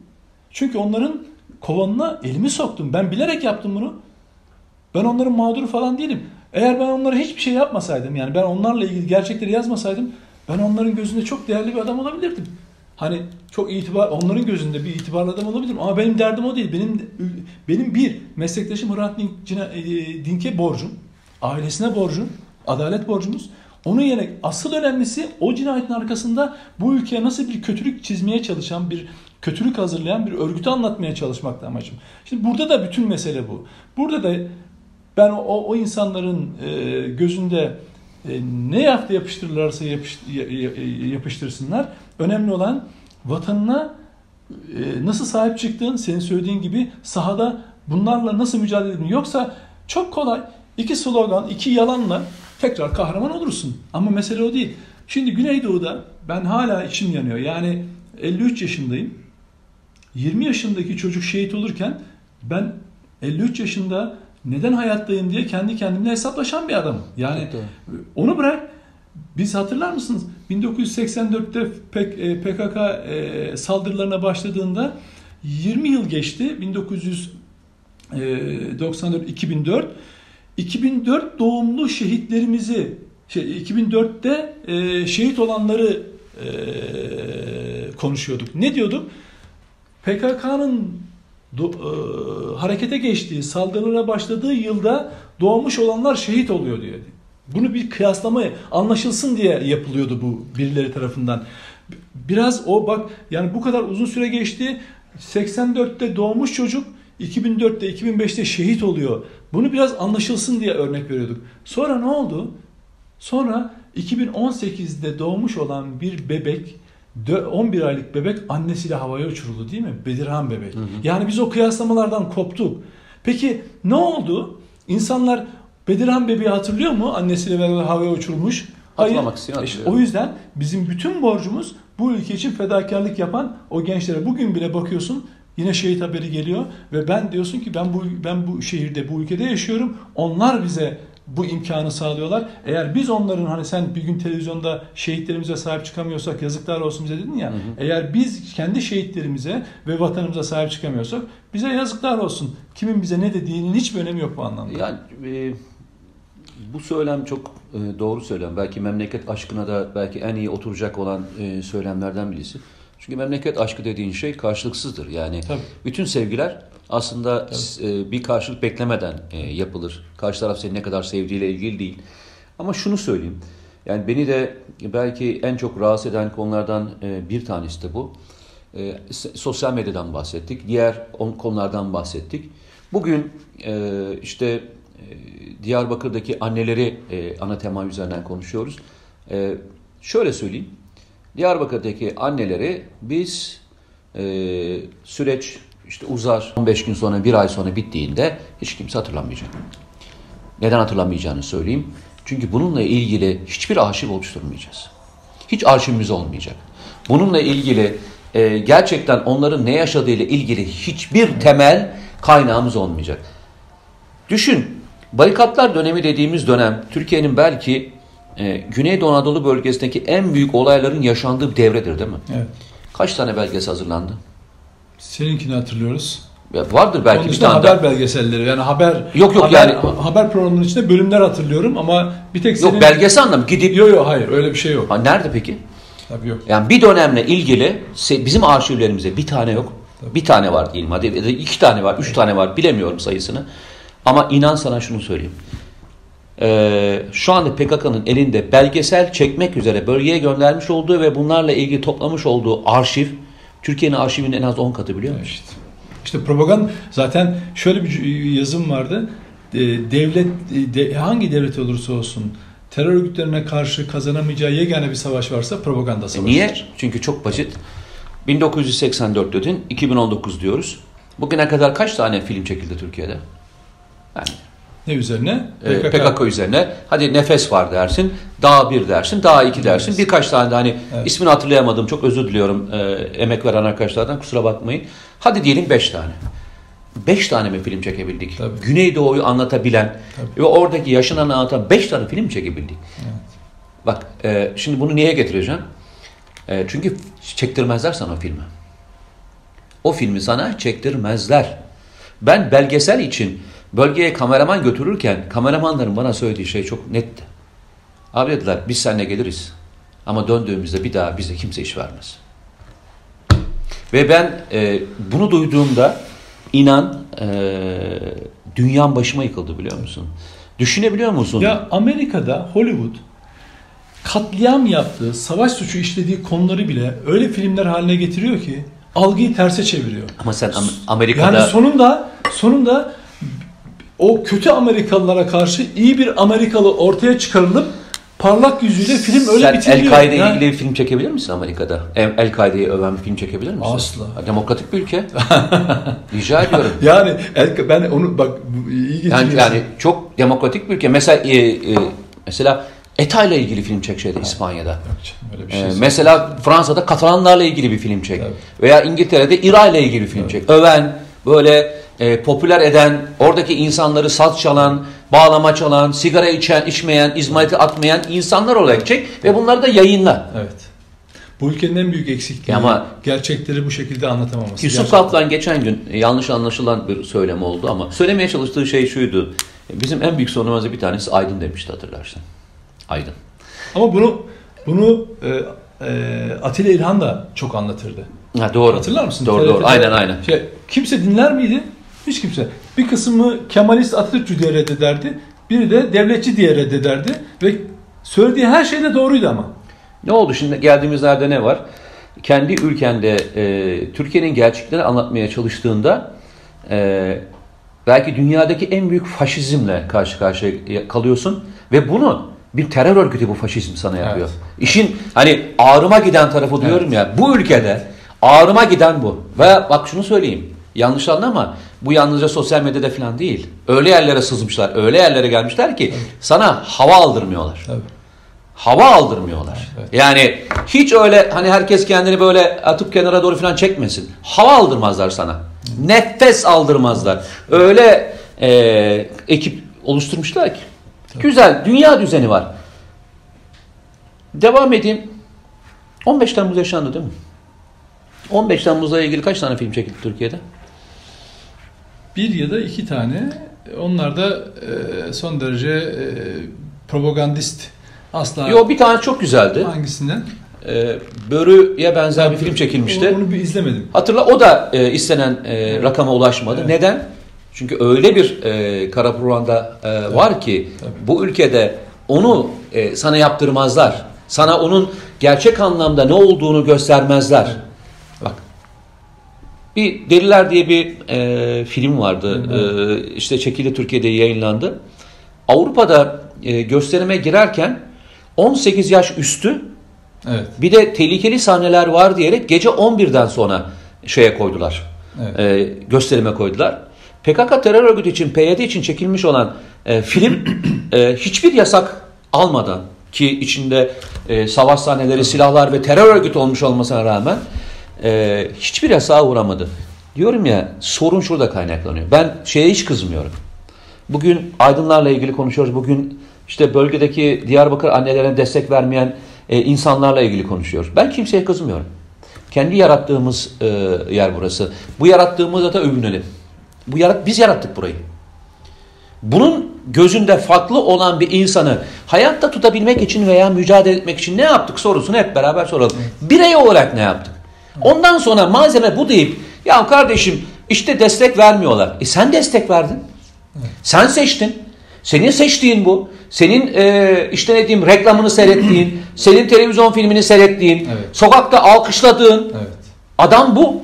Çünkü onların kovanına elimi soktum. Ben bilerek yaptım bunu. Ben onların mağduru falan değilim. Eğer ben onlara hiçbir şey yapmasaydım yani ben onlarla ilgili gerçekleri yazmasaydım ben onların gözünde çok değerli bir adam olabilirdim. Hani çok itibar onların gözünde bir itibarlı adam olabilirim ama benim derdim o değil. Benim benim bir meslektaşım Hrant Dink, e, Dink'e borcum, ailesine borcum, adalet borcumuz. Onun yerine asıl önemlisi o cinayetin arkasında bu ülkeye nasıl bir kötülük çizmeye çalışan bir kötülük hazırlayan bir örgütü anlatmaya çalışmakta amacım. Şimdi burada da bütün mesele bu. Burada da ben o, o insanların e, gözünde e, ne yaptı yapıştırırlarsa yapış, yapıştırsınlar. Önemli olan vatanına e, nasıl sahip çıktığın, senin söylediğin gibi sahada bunlarla nasıl mücadele edin. Yoksa çok kolay iki slogan, iki yalanla tekrar kahraman olursun. Ama mesele o değil. Şimdi Güneydoğu'da ben hala içim yanıyor. Yani 53 yaşındayım. 20 yaşındaki çocuk şehit olurken ben 53 yaşında neden hayattayım diye kendi kendimle hesaplaşan bir adamım. Yani onu bırak biz hatırlar mısınız? 1984'te PKK e, saldırılarına başladığında 20 yıl geçti. 1994 2004 2004 doğumlu şehitlerimizi şey, 2004'te e, şehit olanları e, konuşuyorduk. Ne diyorduk? PKK'nın e, harekete geçtiği, saldırılara başladığı yılda doğmuş olanlar şehit oluyor diye. Bunu bir kıyaslama anlaşılsın diye yapılıyordu bu birileri tarafından. Biraz o bak yani bu kadar uzun süre geçti. 84'te doğmuş çocuk 2004'te 2005'te şehit oluyor. Bunu biraz anlaşılsın diye örnek veriyorduk. Sonra ne oldu? Sonra 2018'de doğmuş olan bir bebek 11 aylık bebek annesiyle havaya uçuruldu değil mi? Bedirhan bebek. Hı hı. Yani biz o kıyaslamalardan koptuk. Peki ne oldu? İnsanlar Bedirhan bebeği hatırlıyor mu? Annesiyle beraber havaya uçurulmuş. Hayır. İşte o yüzden bizim bütün borcumuz bu ülke için fedakarlık yapan o gençlere. Bugün bile bakıyorsun yine şehit haberi geliyor ve ben diyorsun ki ben bu ben bu şehirde bu ülkede yaşıyorum. Onlar bize bu imkanı sağlıyorlar. Eğer biz onların hani sen bir gün televizyonda şehitlerimize sahip çıkamıyorsak yazıklar olsun bize dedin ya. Hı hı. Eğer biz kendi şehitlerimize ve vatanımıza sahip çıkamıyorsak bize yazıklar olsun. Kimin bize ne dediğinin hiçbir önemi yok bu anlamda. Yani e, bu söylem çok e, doğru söylem. Belki memleket aşkına da belki en iyi oturacak olan e, söylemlerden birisi. Çünkü memleket aşkı dediğin şey karşılıksızdır. Yani Tabii. bütün sevgiler aslında e, bir karşılık beklemeden e, yapılır. Karşı taraf seni ne kadar sevdiğiyle ilgili değil. Ama şunu söyleyeyim. Yani beni de belki en çok rahatsız eden konulardan e, bir tanesi de bu. Sosyal medyadan bahsettik. Diğer konulardan bahsettik. Bugün işte Diyarbakır'daki anneleri ana tema üzerinden konuşuyoruz. Şöyle söyleyeyim. Diyarbakır'daki anneleri biz e, süreç işte uzar 15 gün sonra bir ay sonra bittiğinde hiç kimse hatırlamayacak. Neden hatırlamayacağını söyleyeyim. Çünkü bununla ilgili hiçbir arşiv oluşturmayacağız. Hiç arşivimiz olmayacak. Bununla ilgili e, gerçekten onların ne yaşadığıyla ilgili hiçbir temel kaynağımız olmayacak. Düşün, barikatlar dönemi dediğimiz dönem Türkiye'nin belki e, Güneydoğu Anadolu bölgesindeki en büyük olayların yaşandığı devredir değil mi? Evet. Kaç tane belgesi hazırlandı? Seninkini hatırlıyoruz. Ya vardır belki Onun bir tane. haber belgeselleri yani haber yok yok haber, yani haber programının içinde bölümler hatırlıyorum ama bir tek senin Yok belgesi anlamı gidip Yok yok hayır öyle bir şey yok. Ha, nerede peki? Tabii yok. Yani bir dönemle ilgili bizim arşivlerimizde bir tane yok. Tabii. Bir tane var diyelim hadi iki tane var, üç tane var bilemiyorum sayısını. Ama inan sana şunu söyleyeyim. Ee, şu anda PKK'nın elinde belgesel çekmek üzere bölgeye göndermiş olduğu ve bunlarla ilgili toplamış olduğu arşiv Türkiye'nin arşivinin en az 10 katı biliyor musun? İşte, işte propaganda zaten şöyle bir yazım vardı. Devlet de, hangi devlet olursa olsun terör örgütlerine karşı kazanamayacağı yegane bir savaş varsa propaganda savaşıdır. E niye? Çünkü çok basit. 1984 dedin, 2019 diyoruz. Bugüne kadar kaç tane film çekildi Türkiye'de? Yani Ne üzerine? e, PKK. üzerine. Hadi nefes var dersin. Dağ bir dersin. Dağ iki dersin. Evet. Birkaç tane de hani Evet. ismini hatırlayamadım. Çok özür diliyorum e, emek veren arkadaşlardan. Kusura bakmayın. Hadi diyelim beş tane. Beş tane mi film çekebildik? Tabii. Güneydoğu'yu anlatabilen Tabii. ve oradaki yaşananı anlatan beş tane film çekebildik. Evet. Bak e, şimdi bunu niye getireceğim? E, çünkü çektirmezler sana o filmi. O filmi sana çektirmezler. Ben belgesel için bölgeye kameraman götürürken kameramanların bana söylediği şey çok netti. Abi dediler biz seninle geliriz. Ama döndüğümüzde bir daha bize kimse iş vermez. Ve ben e, bunu duyduğumda inan e, dünyam başıma yıkıldı biliyor musun? Düşünebiliyor musun? Ya Amerika'da Hollywood katliam yaptığı, savaş suçu işlediği konuları bile öyle filmler haline getiriyor ki algıyı terse çeviriyor. Ama sen Am- Amerika'da Yani sonunda sonunda o kötü Amerikalılara karşı iyi bir Amerikalı ortaya çıkarılıp parlak yüzüyle film öyle sen bitiriliyor. El-Kaide ile Yani- ilgili film çekebilir misin Amerika'da? El- El-Kaide'yi öven bir film çekebilir misin? Asla. Demokratik bir ülke. Rica ediyorum. Yani el- ben onu bak iyi Yani, yani çok demokratik bir ülke. Mesela e, e, mesela ETA ile ilgili film çek şeyde İspanya'da. Yok canım, öyle bir Ee, şey. mesela Fransa'da Katalanlarla ilgili bir film çek. Tabii. Veya İngiltere'de İra ile ilgili bir film çek. Öven, böyle e, popüler eden, oradaki insanları saz çalan, bağlama çalan, sigara içen, içmeyen, izmariti atmayan insanlar olarak çek ve bunları da yayınla. Evet. Bu ülkenin en büyük eksikliği Ama- gerçekleri bu şekilde anlatamaması. Yusuf Gerçekten. Kaplan geçen gün e, yanlış anlaşılan bir söylem oldu ama söylemeye çalıştığı şey şuydu. Bizim en büyük sorunumuzda bir tanesi Aydın demişti hatırlarsın. Aydın. Ama bunu bunu e, e, Atilla İlhan da çok anlatırdı. Ha, doğru. Hatırlar mısın? Doğru doğru. TRT'de Aynen aynen. Şey, kimse dinler miydi? Hiç kimse. Bir kısmı Kemalist Atatürkçü diye reddederdi. Biri de devletçi diye reddederdi. Ve söylediği her şey de doğruydu ama. Ne oldu şimdi geldiğimiz yerde ne var? Kendi ülkende e, Türkiye'nin gerçeklerini anlatmaya çalıştığında e, belki dünyadaki en büyük faşizmle karşı karşıya kalıyorsun ve bunu bir terör örgütü bu faşizm sana yapıyor. Evet. İşin hani ağrıma giden tarafı diyorum ya bu ülkede ağrıma giden bu. Ve bak şunu söyleyeyim. Yanlış anlama. Bu yalnızca sosyal medyada falan değil. Öyle yerlere sızmışlar, öyle yerlere gelmişler ki sana hava aldırmıyorlar Tabii. hava aldırmıyorlar. Evet. Yani hiç öyle hani herkes kendini böyle atıp kenara doğru falan çekmesin. Hava aldırmazlar sana. Nefes aldırmazlar. Öyle e, ekip oluşturmuşlar ki. Güzel. Dünya düzeni var. Devam edeyim. 15 Temmuz yaşandı değil mi? 15 Temmuz'la ilgili kaç tane film çekildi Türkiye'de? Bir ya da iki tane. Onlar da e, son derece e, propagandist. Asla Yo bir tane çok güzeldi. hangisinden? E, Börü'ye benzer bir film çekilmişti. Onu, onu bir izlemedim. Hatırla o da e, istenen e, rakama ulaşmadı. Evet. Neden? Çünkü öyle bir e, kara propaganda e, var ki Tabii. bu ülkede onu e, sana yaptırmazlar. Sana onun gerçek anlamda ne olduğunu göstermezler. Bak. Bir Deliler diye bir e, film vardı. E, işte çekildi Türkiye'de yayınlandı. Avrupa'da e, gösterime girerken 18 yaş üstü Evet. bir de tehlikeli sahneler var diyerek gece 11'den sonra şeye koydular. Evet. E, gösterime koydular. PKK terör örgütü için, PYD için çekilmiş olan e, film e, hiçbir yasak almadan ki içinde e, savaş sahneleri, silahlar ve terör örgütü olmuş olmasına rağmen e, hiçbir yasağa uğramadı. Diyorum ya sorun şurada kaynaklanıyor. Ben şeye hiç kızmıyorum. Bugün aydınlarla ilgili konuşuyoruz. Bugün işte bölgedeki Diyarbakır annelerine destek vermeyen e, insanlarla ilgili konuşuyoruz. Ben kimseye kızmıyorum. Kendi yarattığımız e, yer burası. Bu yarattığımızda da övünelim. Bu yarat biz yarattık burayı. Bunun gözünde farklı olan bir insanı hayatta tutabilmek için veya mücadele etmek için ne yaptık sorusunu hep beraber soralım. Birey olarak ne yaptık? Ondan sonra malzeme bu deyip ya kardeşim işte destek vermiyorlar. E sen destek verdin. Sen seçtin. Senin seçtiğin bu. Senin e, işte ne diyeyim reklamını seyrettiğin, senin televizyon filmini seyrettiğin, Evet. sokakta alkışladığın Evet. adam bu.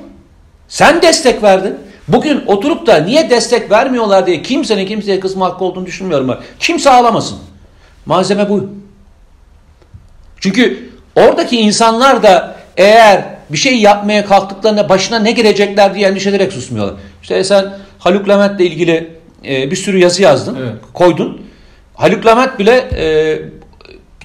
Sen destek verdin. Bugün oturup da niye destek vermiyorlar diye kimsenin kimseye kızma hakkı olduğunu düşünmüyorum. ben. Kimse ağlamasın. Malzeme bu. Çünkü oradaki insanlar da eğer bir şey yapmaya kalktıklarında başına ne gelecekler diye endişe ederek susmuyorlar. İşte sen Haluk Levent'le ilgili e, bir sürü yazı yazdın, Evet. koydun. Haluk Levent bile e,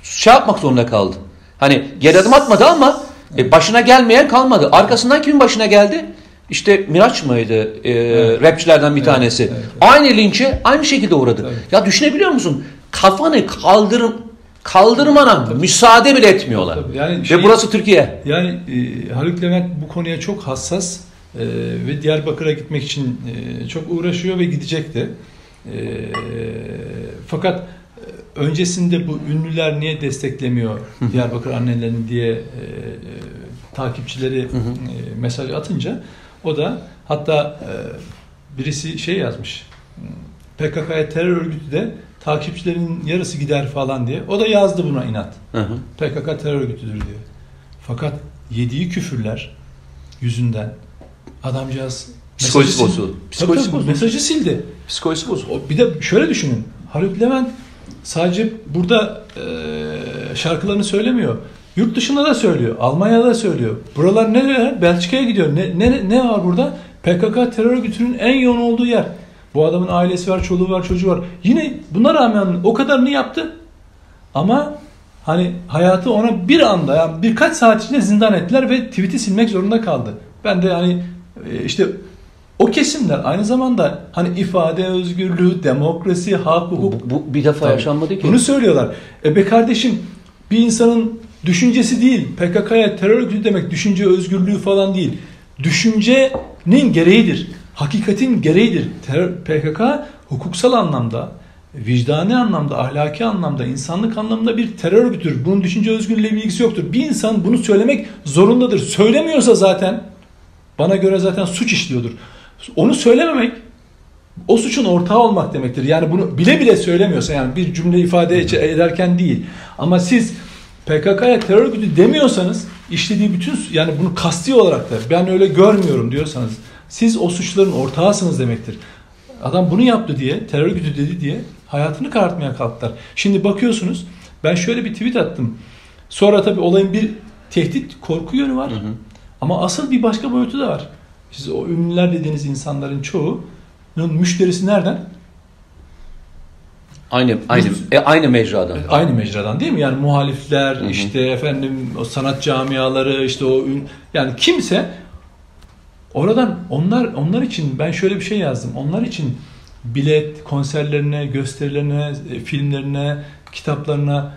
şey yapmak zorunda kaldı. Hani geri adım atmadı ama e, başına gelmeyen kalmadı. Arkasından kimin başına geldi? İşte Miraç mıydı? E, Evet. Rapçilerden bir Evet, tanesi. evet, evet. Aynı linçe aynı şekilde uğradı. Tabii. Ya düşünebiliyor musun? Kafanı kaldırım kaldırmana müsaade bile etmiyorlar. Tabii, yani Ve şey- burası Türkiye. Yani e, Haluk Levent bu konuya çok hassas e, ve Diyarbakır'a gitmek için e, çok uğraşıyor ve gidecek de. E, fakat e, öncesinde bu ünlüler niye desteklemiyor Diyarbakır annelerini diye e, e, takipçileri e, mesaj atınca o da hatta e, birisi şey yazmış. PKK'ya terör örgütü de takipçilerin yarısı gider falan diye. O da yazdı buna inat. Hı hı. PKK terör örgütüdür diyor. Fakat yediği küfürler yüzünden adamcağız Psikolojisi bozuldu. Psikolojisi bozuldu. Mesajı sildi. Psikolojisi bozuldu. Bir de şöyle düşünün. Haluk Levent sadece burada e, şarkılarını söylemiyor. Yurt dışında da söylüyor. Almanya'da da söylüyor. Buralar nereye? Belçika'ya gidiyor. Ne, ne, ne var burada? PKK terör örgütünün en yoğun olduğu yer. Bu adamın ailesi var, çoluğu var, çocuğu var. Yine buna rağmen o kadarını yaptı. Ama hani hayatı ona bir anda yani birkaç saat içinde zindan ettiler ve tweet'i silmek zorunda kaldı. Ben de hani e, işte o kesimler aynı zamanda hani ifade özgürlüğü, demokrasi, hak, hukuk Bu, bu bir defa Tabii. yaşanmadı ki. bunu söylüyorlar. E be kardeşim bir insanın düşüncesi değil. PKK'ya terör örgütü demek düşünce özgürlüğü falan değil. Düşüncenin gereğidir. Hakikatin gereğidir. Terör, PKK hukuksal anlamda, vicdani anlamda, ahlaki anlamda, insanlık anlamda bir terör örgütüdür. Bunun düşünce özgürlüğüyle bir ilgisi yoktur. Bir insan bunu söylemek zorundadır. Söylemiyorsa zaten bana göre zaten suç işliyordur. Onu söylememek o suçun ortağı olmak demektir. Yani bunu bile bile söylemiyorsa yani bir cümle ifade ederken değil. Ama siz PKK'ya terör örgütü demiyorsanız işlediği bütün yani bunu kasti olarak da ben öyle görmüyorum diyorsanız siz o suçların ortağısınız demektir. Adam bunu yaptı diye terör örgütü dedi diye hayatını karartmaya kalktılar. Şimdi bakıyorsunuz ben şöyle bir tweet attım. Sonra tabii olayın bir tehdit korku yönü var. Hı hı. Ama asıl bir başka boyutu da var. Siz o ünlüler dediğiniz insanların çoğunun müşterisi nereden? Aynı aynı e, aynı mecradan. Aynı mecradan değil mi? Yani muhalifler, Hı hı. işte efendim o sanat camiaları, işte o ün, yani kimse oradan onlar onlar için ben şöyle bir şey yazdım. Onlar için bilet, konserlerine, gösterilerine, e, filmlerine, kitaplarına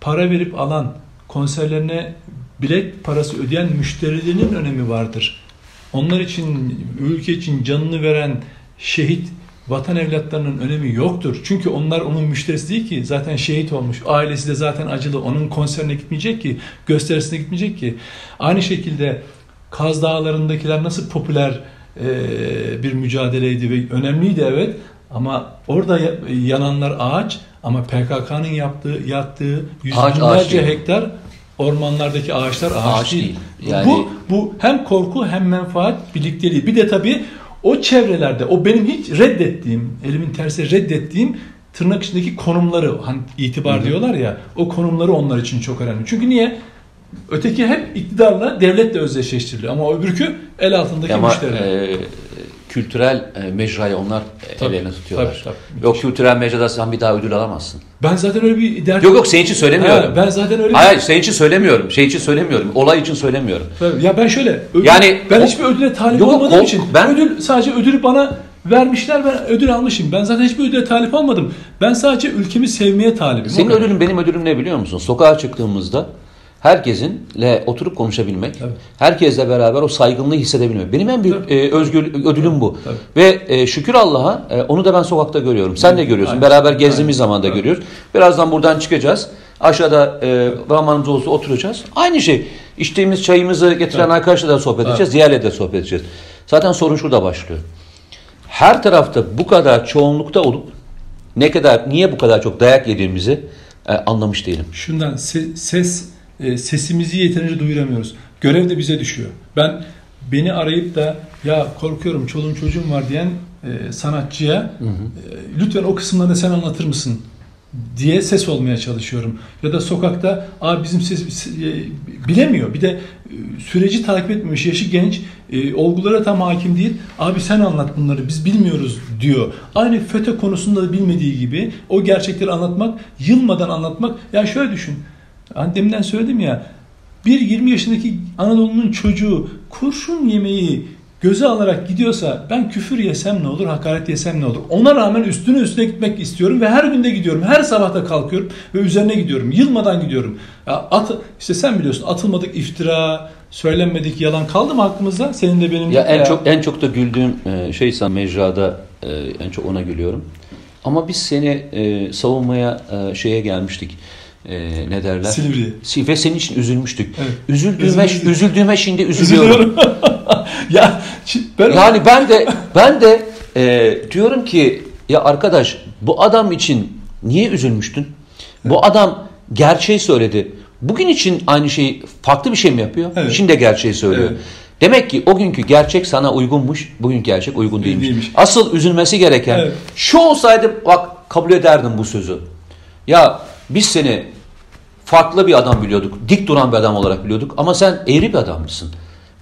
para verip alan, konserlerine bilet parası ödeyen müşterilerinin önemi vardır. Onlar için, ülke için canını veren şehit vatan evlatlarının önemi yoktur. Çünkü onlar onun müşterisi değil ki. Zaten şehit olmuş. Ailesi de zaten acılı. Onun konserine gitmeyecek ki. Gösterisine gitmeyecek ki. Aynı şekilde Kaz Dağları'ndakiler nasıl popüler e, bir mücadeleydi ve önemliydi evet. Ama orada ya- yananlar ağaç ama PKK'nın yaptığı, yaktığı yüz Ağaç, binlerce hektar ormanlardaki ağaçlar ağaç, Ağaç değil. değil. Yani- Bu bu hem korku hem menfaat birlikteliği. Bir de tabii o çevrelerde o benim hiç reddettiğim, elimin tersi reddettiğim tırnak içindeki konumları hani itibar Hı hı. diyorlar ya o konumları onlar için çok önemli. Çünkü niye? Öteki hep iktidarla, devletle özdeşleştiriliyor ama öbürkü el altındaki Ama müşteriler. e, kültürel e, mecrayı onlar Tabii, ellerine tutuyorlar. tabii, tabii. Yok kültürel mecrada sen bir daha ödül alamazsın. Ben zaten öyle bir dert... Yok yok senin için söylemiyorum. Ha, ben zaten öyle bir- Hayır senin için söylemiyorum. Şey için söylemiyorum. Olay için söylemiyorum. Tabii. Ya ben şöyle, ödül- Yani ben o- hiçbir ödüle talip Yok, olmadığım o- için ben- ödül sadece ödülü bana vermişler ben ödül almışım. Ben zaten hiçbir ödüle talip olmadım. Ben sadece ülkemi sevmeye talibim. Senin ödülün benim ödülüm ne biliyor musun? Sokağa çıktığımızda herkesinle oturup konuşabilmek, Tabii. herkesle beraber o saygınlığı hissedebilmek. Benim en büyük Tabii. e, özgür ödülüm bu. Tabii. Ve e, şükür Allah'a e, onu da ben sokakta görüyorum. Sen de görüyorsun. Aynen. Beraber gezdiğimiz Aynen. zaman da Tabii. görüyoruz. Birazdan buradan çıkacağız. Aşağıda e, zamanımız olsa oturacağız. Aynı şey. İçtiğimiz çayımızı getiren Tabii. arkadaşla da sohbet edeceğiz. Diğerle de sohbet edeceğiz. Zaten sorun şurada başlıyor. Her tarafta bu kadar çoğunlukta olup ne kadar niye bu kadar çok dayak yediğimizi e, anlamış değilim. Şundan se- ses e, sesimizi yeterince duyuramıyoruz. Görev de bize düşüyor. Ben beni arayıp da ya korkuyorum çoluğum çocuğum var diyen e, sanatçıya e, lütfen o kısımlarını sen anlatır mısın diye ses olmaya çalışıyorum. Ya da sokakta abi bizim ses e, bilemiyor. Bir de e, süreci takip etmemiş, yaşı genç, e, olgulara tam hakim değil. Abi sen anlat bunları biz bilmiyoruz diyor. Aynı FETÖ konusunda da bilmediği gibi o gerçekleri anlatmak, yılmadan anlatmak. Ya şöyle düşün. Hani deminden söyledim ya. Bir 20 yaşındaki Anadolu'nun çocuğu kurşun yemeği göze alarak gidiyorsa ben küfür yesem ne olur, hakaret yesem ne olur? Ona rağmen üstüne üstüne gitmek istiyorum ve her günde gidiyorum. Her sabah da kalkıyorum ve üzerine gidiyorum. Yılmadan gidiyorum. Ya at, işte sen biliyorsun atılmadık iftira, söylenmedik yalan kaldı mı aklımızda? Senin de benim de. Ya en çok en çok da güldüğüm e, şey sen mecrada e, en çok ona gülüyorum. Ama biz seni e, savunmaya şeye gelmiştik. E, ne derler? Silivri'ye. Si- Ve senin için üzülmüştük. Evet. Üzüldüğüme, üzüldüğüme şimdi üzülüyorum. ya ben Yani ben de ben de e, diyorum ki ya arkadaş bu adam için niye üzülmüştün? Bu adam gerçeği söyledi. Bugün için aynı şeyi farklı bir şey mi yapıyor? Evet. Şimdi de gerçeği söylüyor. Evet. Demek ki o günkü gerçek sana uygunmuş, bugün gerçek uygun değilmiş. Değilmiş. Asıl üzülmesi gereken Evet. şu olsaydı bak kabul ederdim bu sözü. Ya biz seni farklı bir adam biliyorduk. Dik duran bir adam olarak biliyorduk ama sen eğri bir adammışsın.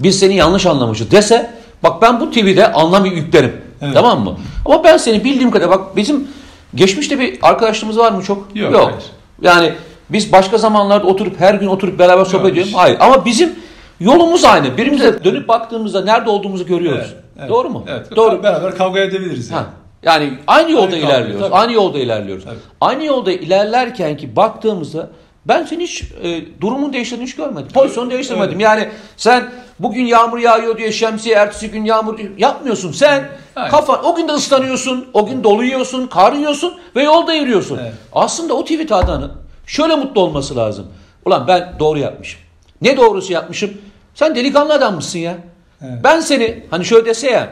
Biz seni yanlış anlamışız dese bak ben bu TV'de anlam yüklerim. Evet. Tamam mı? Ama ben seni bildiğim kadar bak bizim geçmişte bir arkadaşlığımız var mı çok? Yok, hayır. Yani biz başka zamanlarda oturup her gün oturup beraber sohbet Yok, ediyoruz. Hayır ama bizim yolumuz aynı. Birbirimize dönüp baktığımızda nerede olduğumuzu görüyoruz. Evet, evet. Doğru mu? Evet. Doğru. Beraber kavga edebiliriz. Yani. Ha. Yani aynı yolda Aynı ilerliyoruz. tabii. Aynı yolda ilerliyoruz. Tabii. Aynı yolda ilerlerken ki baktığımızda ben senin hiç e, durumun değiştiğini hiç görmedim. Pozisyonu değiştirmedim. Evet. Yani sen bugün yağmur yağıyor diye şemsiye ertesi gün yağmur yapmıyorsun. Sen Aynen. kafan o gün de ıslanıyorsun, o gün dolu yiyorsun, kar yiyorsun ve yolda yürüyorsun. Evet. Aslında o tweet adamı şöyle mutlu olması lazım. Ulan ben doğru yapmışım. Ne doğrusu yapmışım? Sen delikanlı adammışsın ya. Evet. Ben seni hani şöyle dese ya.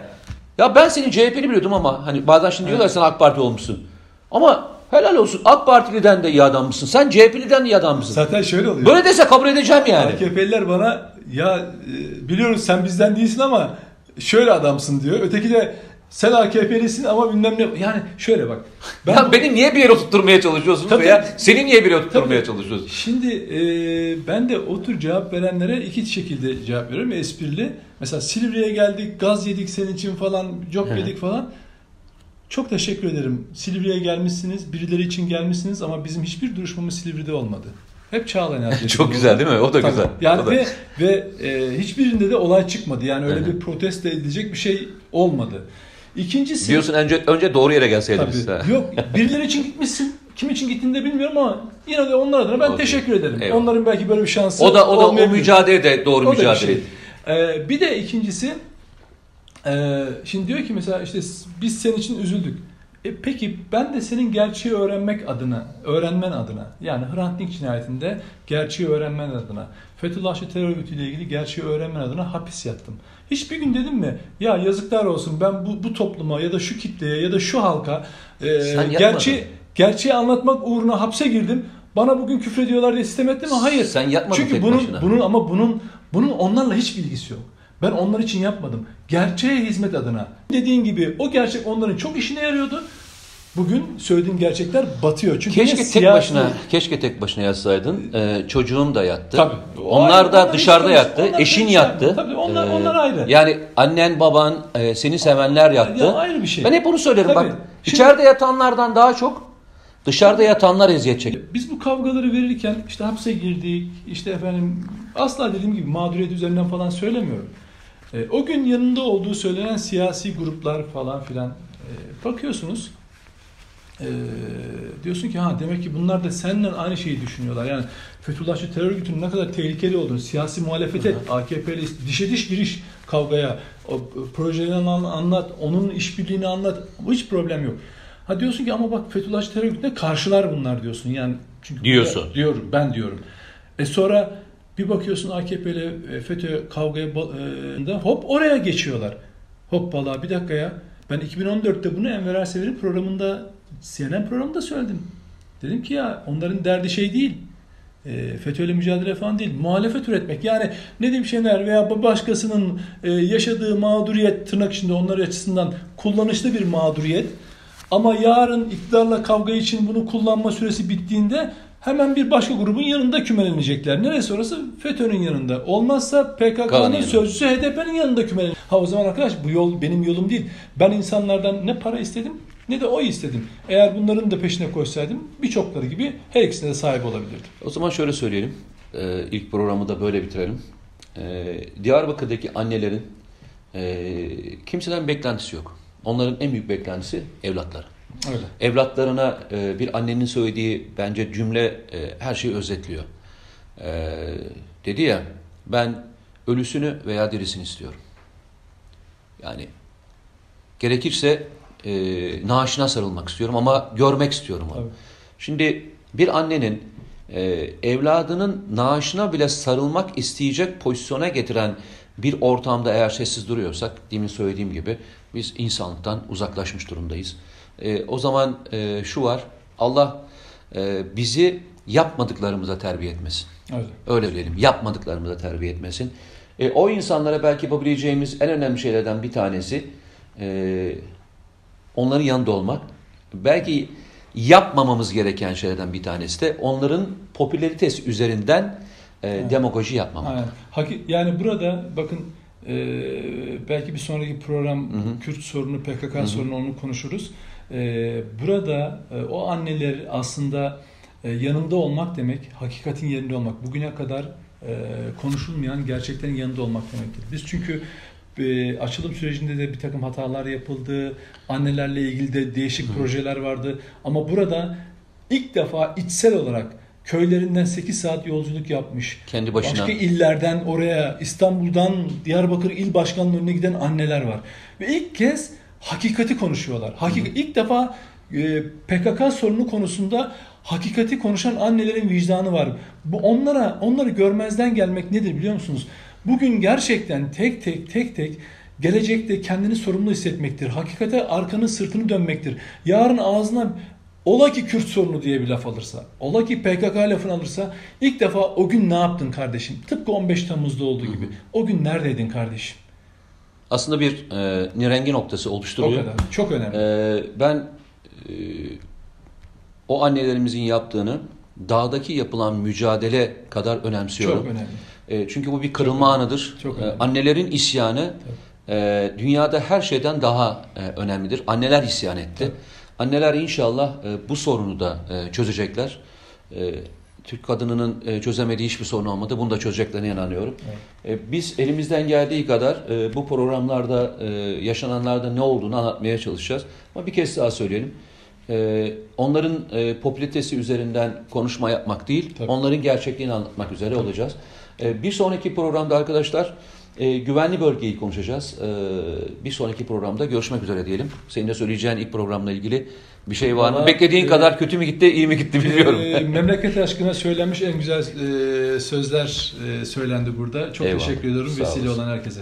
Ya ben seni CHP'li biliyordum ama hani bazen şimdi diyorlar sen AK Parti olmuşsun. Ama helal olsun AK Partili'den de iyi adammışsın. Sen CHP'liden de iyi adammışsın. Zaten şöyle oluyor. Böyle dese kabul edeceğim yani. AKP'liler bana ya e, biliyoruz sen bizden değilsin ama şöyle adamsın diyor. Öteki de sen AKP'lisin ama bilmem ne. Yani şöyle bak. Ben ya beni niye bir yere oturtmaya çalışıyorsunuz Tabii. veya seni niye bir yere oturtmaya Tabii. çalışıyorsun? Şimdi e, ben de o tür cevap verenlere iki şekilde cevap veriyorum. Esprili. Mesela Silivri'ye geldik, gaz yedik senin için falan, Hı. yedik falan. Çok teşekkür ederim. Silivri'ye gelmişsiniz, birileri için gelmişsiniz ama bizim hiçbir duruşmamız Silivri'de olmadı. Hep Çağlayan Adliyesi'nde Çok güzel değil mi? O da Tabii. güzel. Yani O da- ve ve e, hiçbirinde de olay çıkmadı. Yani öyle bir protesto edilecek bir şey olmadı. İkincisi Diyorsun önce önce doğru yere gelseydiniz. Tabii. Yok birileri için gitmişsin. Kim için gittiğini de bilmiyorum ama yine de onlar adına ben Okey. teşekkür ederim. Eyvallah. Onların belki böyle bir şansı O da o da o mücadele de doğru O da bir mücadele. şey. Ee, bir de ikincisi e, şimdi diyor ki mesela işte biz senin için üzüldük. E, peki ben de senin gerçeği öğrenmek adına, öğrenmen adına yani Hrant Dink cinayetinde gerçeği öğrenmen adına, Fethullahçı terör örgütüyle ilgili gerçeği öğrenmen adına hapis yattım. Hiçbir gün dedim mi ya yazıklar olsun ben bu, bu topluma ya da şu kitleye ya da şu halka e, Sen yapmadın. gerçeği, anlatmak uğruna hapse girdim. Bana bugün küfrediyorlar diye sistem ettim mi? Hayır. Sen yapmadın Çünkü bunun başına. bunun ama bunun bunun onlarla hiç bilgisi yok. Ben onlar için yapmadım. Gerçeğe hizmet adına. Dediğin gibi o gerçek onların çok işine yarıyordu. Bugün söylediğim gerçekler batıyor. Çünkü Keşke tek Siyasi- başına keşke tek başına yazsaydın. Ee, çocuğun da yattı. Tabii. Onlar da dışarıda hiç yattı. Onlar Eşin yattı. yapma. Tabii, onlar- onlar ayrı. Yani annen, baban, e, seni sevenler yattı. Ya ayrı bir şey. Ben hep bunu söylerim Tabii. bak. Şimdi- içeride yatanlardan daha çok dışarıda yatanlar eziyet çekiyor. Biz bu kavgaları verirken işte hapse girdik, işte efendim asla dediğim gibi mağduriyet üzerinden falan söylemiyorum. E, o gün yanında olduğu söylenen siyasi gruplar falan filan e, bakıyorsunuz e, diyorsun ki ha demek ki bunlar da seninle aynı şeyi düşünüyorlar. Yani Fethullahçı terör örgütünün ne kadar tehlikeli olduğunu, siyasi muhalefete, AKP'li dişe diş giriş kavgaya, o projelerini an- anlat, onun işbirliğini anlat. Hiç problem yok. Ha diyorsun ki ama bak Fethullahçı terör örgütüne karşılar bunlar diyorsun. Yani çünkü Diyorsun. diyorum ben diyorum. E sonra bir bakıyorsun AKP ile FETÖ kavgaya e, hop oraya geçiyorlar. Hoppala bir dakika ya. Ben 2014'te bunu Enver Ersever'in programında CNN programında söyledim. Dedim ki ya onların derdi şey değil. E, FETÖ'yle mücadele falan değil. Muhalefet üretmek. Yani Nedim Şener veya başkasının e, yaşadığı mağduriyet tırnak içinde onlar açısından kullanışlı bir mağduriyet. Ama yarın iktidarla kavga için bunu kullanma süresi bittiğinde hemen bir başka grubun yanında kümelenecekler. Neresi orası? FETÖ'nün yanında. Olmazsa PKK'nın sözcüsü HDP'nin yanında kümelenecek. Ha o zaman arkadaş bu yol benim yolum değil. Ben insanlardan ne para istedim ne de oy istedim. Eğer bunların da peşine koşsaydım birçokları gibi her ikisine de sahip olabilirdim. O zaman şöyle söyleyelim. Ee, ilk programı da böyle bitirelim. Ee, Diyarbakır'daki annelerin e, kimseden beklentisi yok. Onların en büyük beklentisi evlatları. Öyle. Evlatlarına e, bir annenin söylediği bence cümle e, her şeyi özetliyor. E, dedi ya ben ölüsünü veya dirisini istiyorum. Yani gerekirse e, naaşına sarılmak istiyorum ama görmek istiyorum onu. Tabii. Şimdi bir annenin e, evladının naaşına bile sarılmak isteyecek pozisyona getiren bir ortamda eğer sessiz duruyorsak, demin söylediğim gibi biz insanlıktan uzaklaşmış durumdayız. E, o zaman e, şu var, Allah e, bizi yapmadıklarımıza terbiye etmesin. Öyle. Öyle diyelim, yapmadıklarımıza terbiye etmesin. E, o insanlara belki yapabileceğimiz en önemli şeylerden bir tanesi e, onların yanında olmak. Belki yapmamamız gereken şeylerden bir tanesi de onların popülaritesi üzerinden e, Evet. demagoji yapmamak. Aynen. Haki- Yani burada bakın e, belki bir sonraki program Hı hı. Kürt sorunu, PKK hı. sorunu onu konuşuruz. Burada e, o anneler aslında e, yanında olmak demek, hakikatin yerinde olmak. Bugüne kadar e, konuşulmayan gerçeklerin yanında olmak demektir. Biz çünkü açılım sürecinde de bir takım hatalar yapıldı. Annelerle ilgili de değişik projeler vardı. Ama burada ilk defa içsel olarak köylerinden 8 saat yolculuk yapmış. Kendi başına. Başka illerden oraya İstanbul'dan Diyarbakır il başkanlığının önüne giden anneler var. Ve ilk kez hakikati konuşuyorlar. Hakik ilk defa e, PKK sorunu konusunda hakikati konuşan annelerin vicdanı var. Bu onlara onları görmezden gelmek nedir biliyor musunuz? Bugün gerçekten tek tek tek tek gelecekte kendini sorumlu hissetmektir. Hakikate arkanın sırtını dönmektir. Yarın ağzına Ola ki Kürt sorunu diye bir laf alırsa, ola ki PKK lafını alırsa ilk defa o gün ne yaptın kardeşim? Tıpkı 15 Temmuz'da olduğu gibi. O gün neredeydin kardeşim? Aslında bir e, nirengi noktası O oluşturuyor. kadar. Çok önemli. E, ben e, o annelerimizin yaptığını dağdaki yapılan mücadele kadar önemsiyorum. Çok önemli. E, çünkü bu bir kırılma anıdır. Çok E, önemli. annelerin isyanı e, dünyada her şeyden daha e, önemlidir. Anneler isyan etti. Anneler inşallah e, bu sorunu da e, çözecekler. E, Türk kadınının e, çözemediği hiçbir sorun olmadı. Bunu da çözeceklerine inanıyorum. E, biz elimizden geldiği kadar e, bu programlarda e, yaşananlarda ne olduğunu anlatmaya çalışacağız. Ama bir kez daha söyleyelim. E, onların e, popülaritesi üzerinden konuşma yapmak değil, Tabii. onların gerçekliğini anlatmak üzere olacağız. E, bir sonraki programda arkadaşlar e, güvenli bölgeyi konuşacağız. E, bir sonraki programda görüşmek üzere diyelim. Senin de söyleyeceğin ilk programla ilgili bir şey var mı? Beklediğin e, kadar kötü mü gitti, iyi mi gitti bilmiyorum. Ee, memleket aşkına söylenmiş en güzel e, sözler e, söylendi burada. Çok Eyvallah. teşekkür ediyorum Sağ vesile olasın. olan herkese.